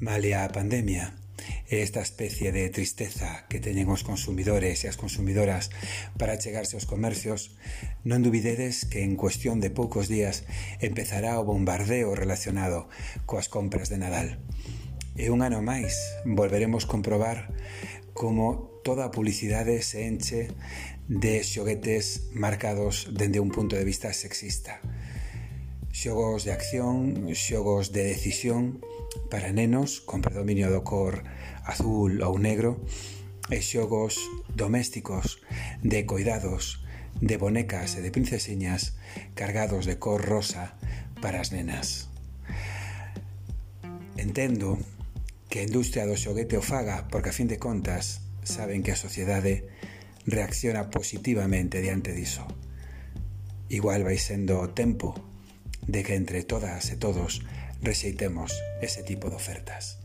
male a pandemia e esta especie de tristeza que teñen os consumidores e as consumidoras para chegarse aos comercios, non dubidedes que en cuestión de poucos días empezará o bombardeo relacionado coas compras de Nadal. E un ano máis volveremos comprobar como toda a publicidade se enche de xoguetes marcados dende un punto de vista sexista xogos de acción, xogos de decisión para nenos con predominio do cor azul ou negro e xogos domésticos de coidados de bonecas e de princesiñas cargados de cor rosa para as nenas. Entendo que a industria do xoguete o faga porque a fin de contas saben que a sociedade reacciona positivamente diante diso. Igual vai sendo o tempo de que entre todas e todos rexeitemos ese tipo de ofertas.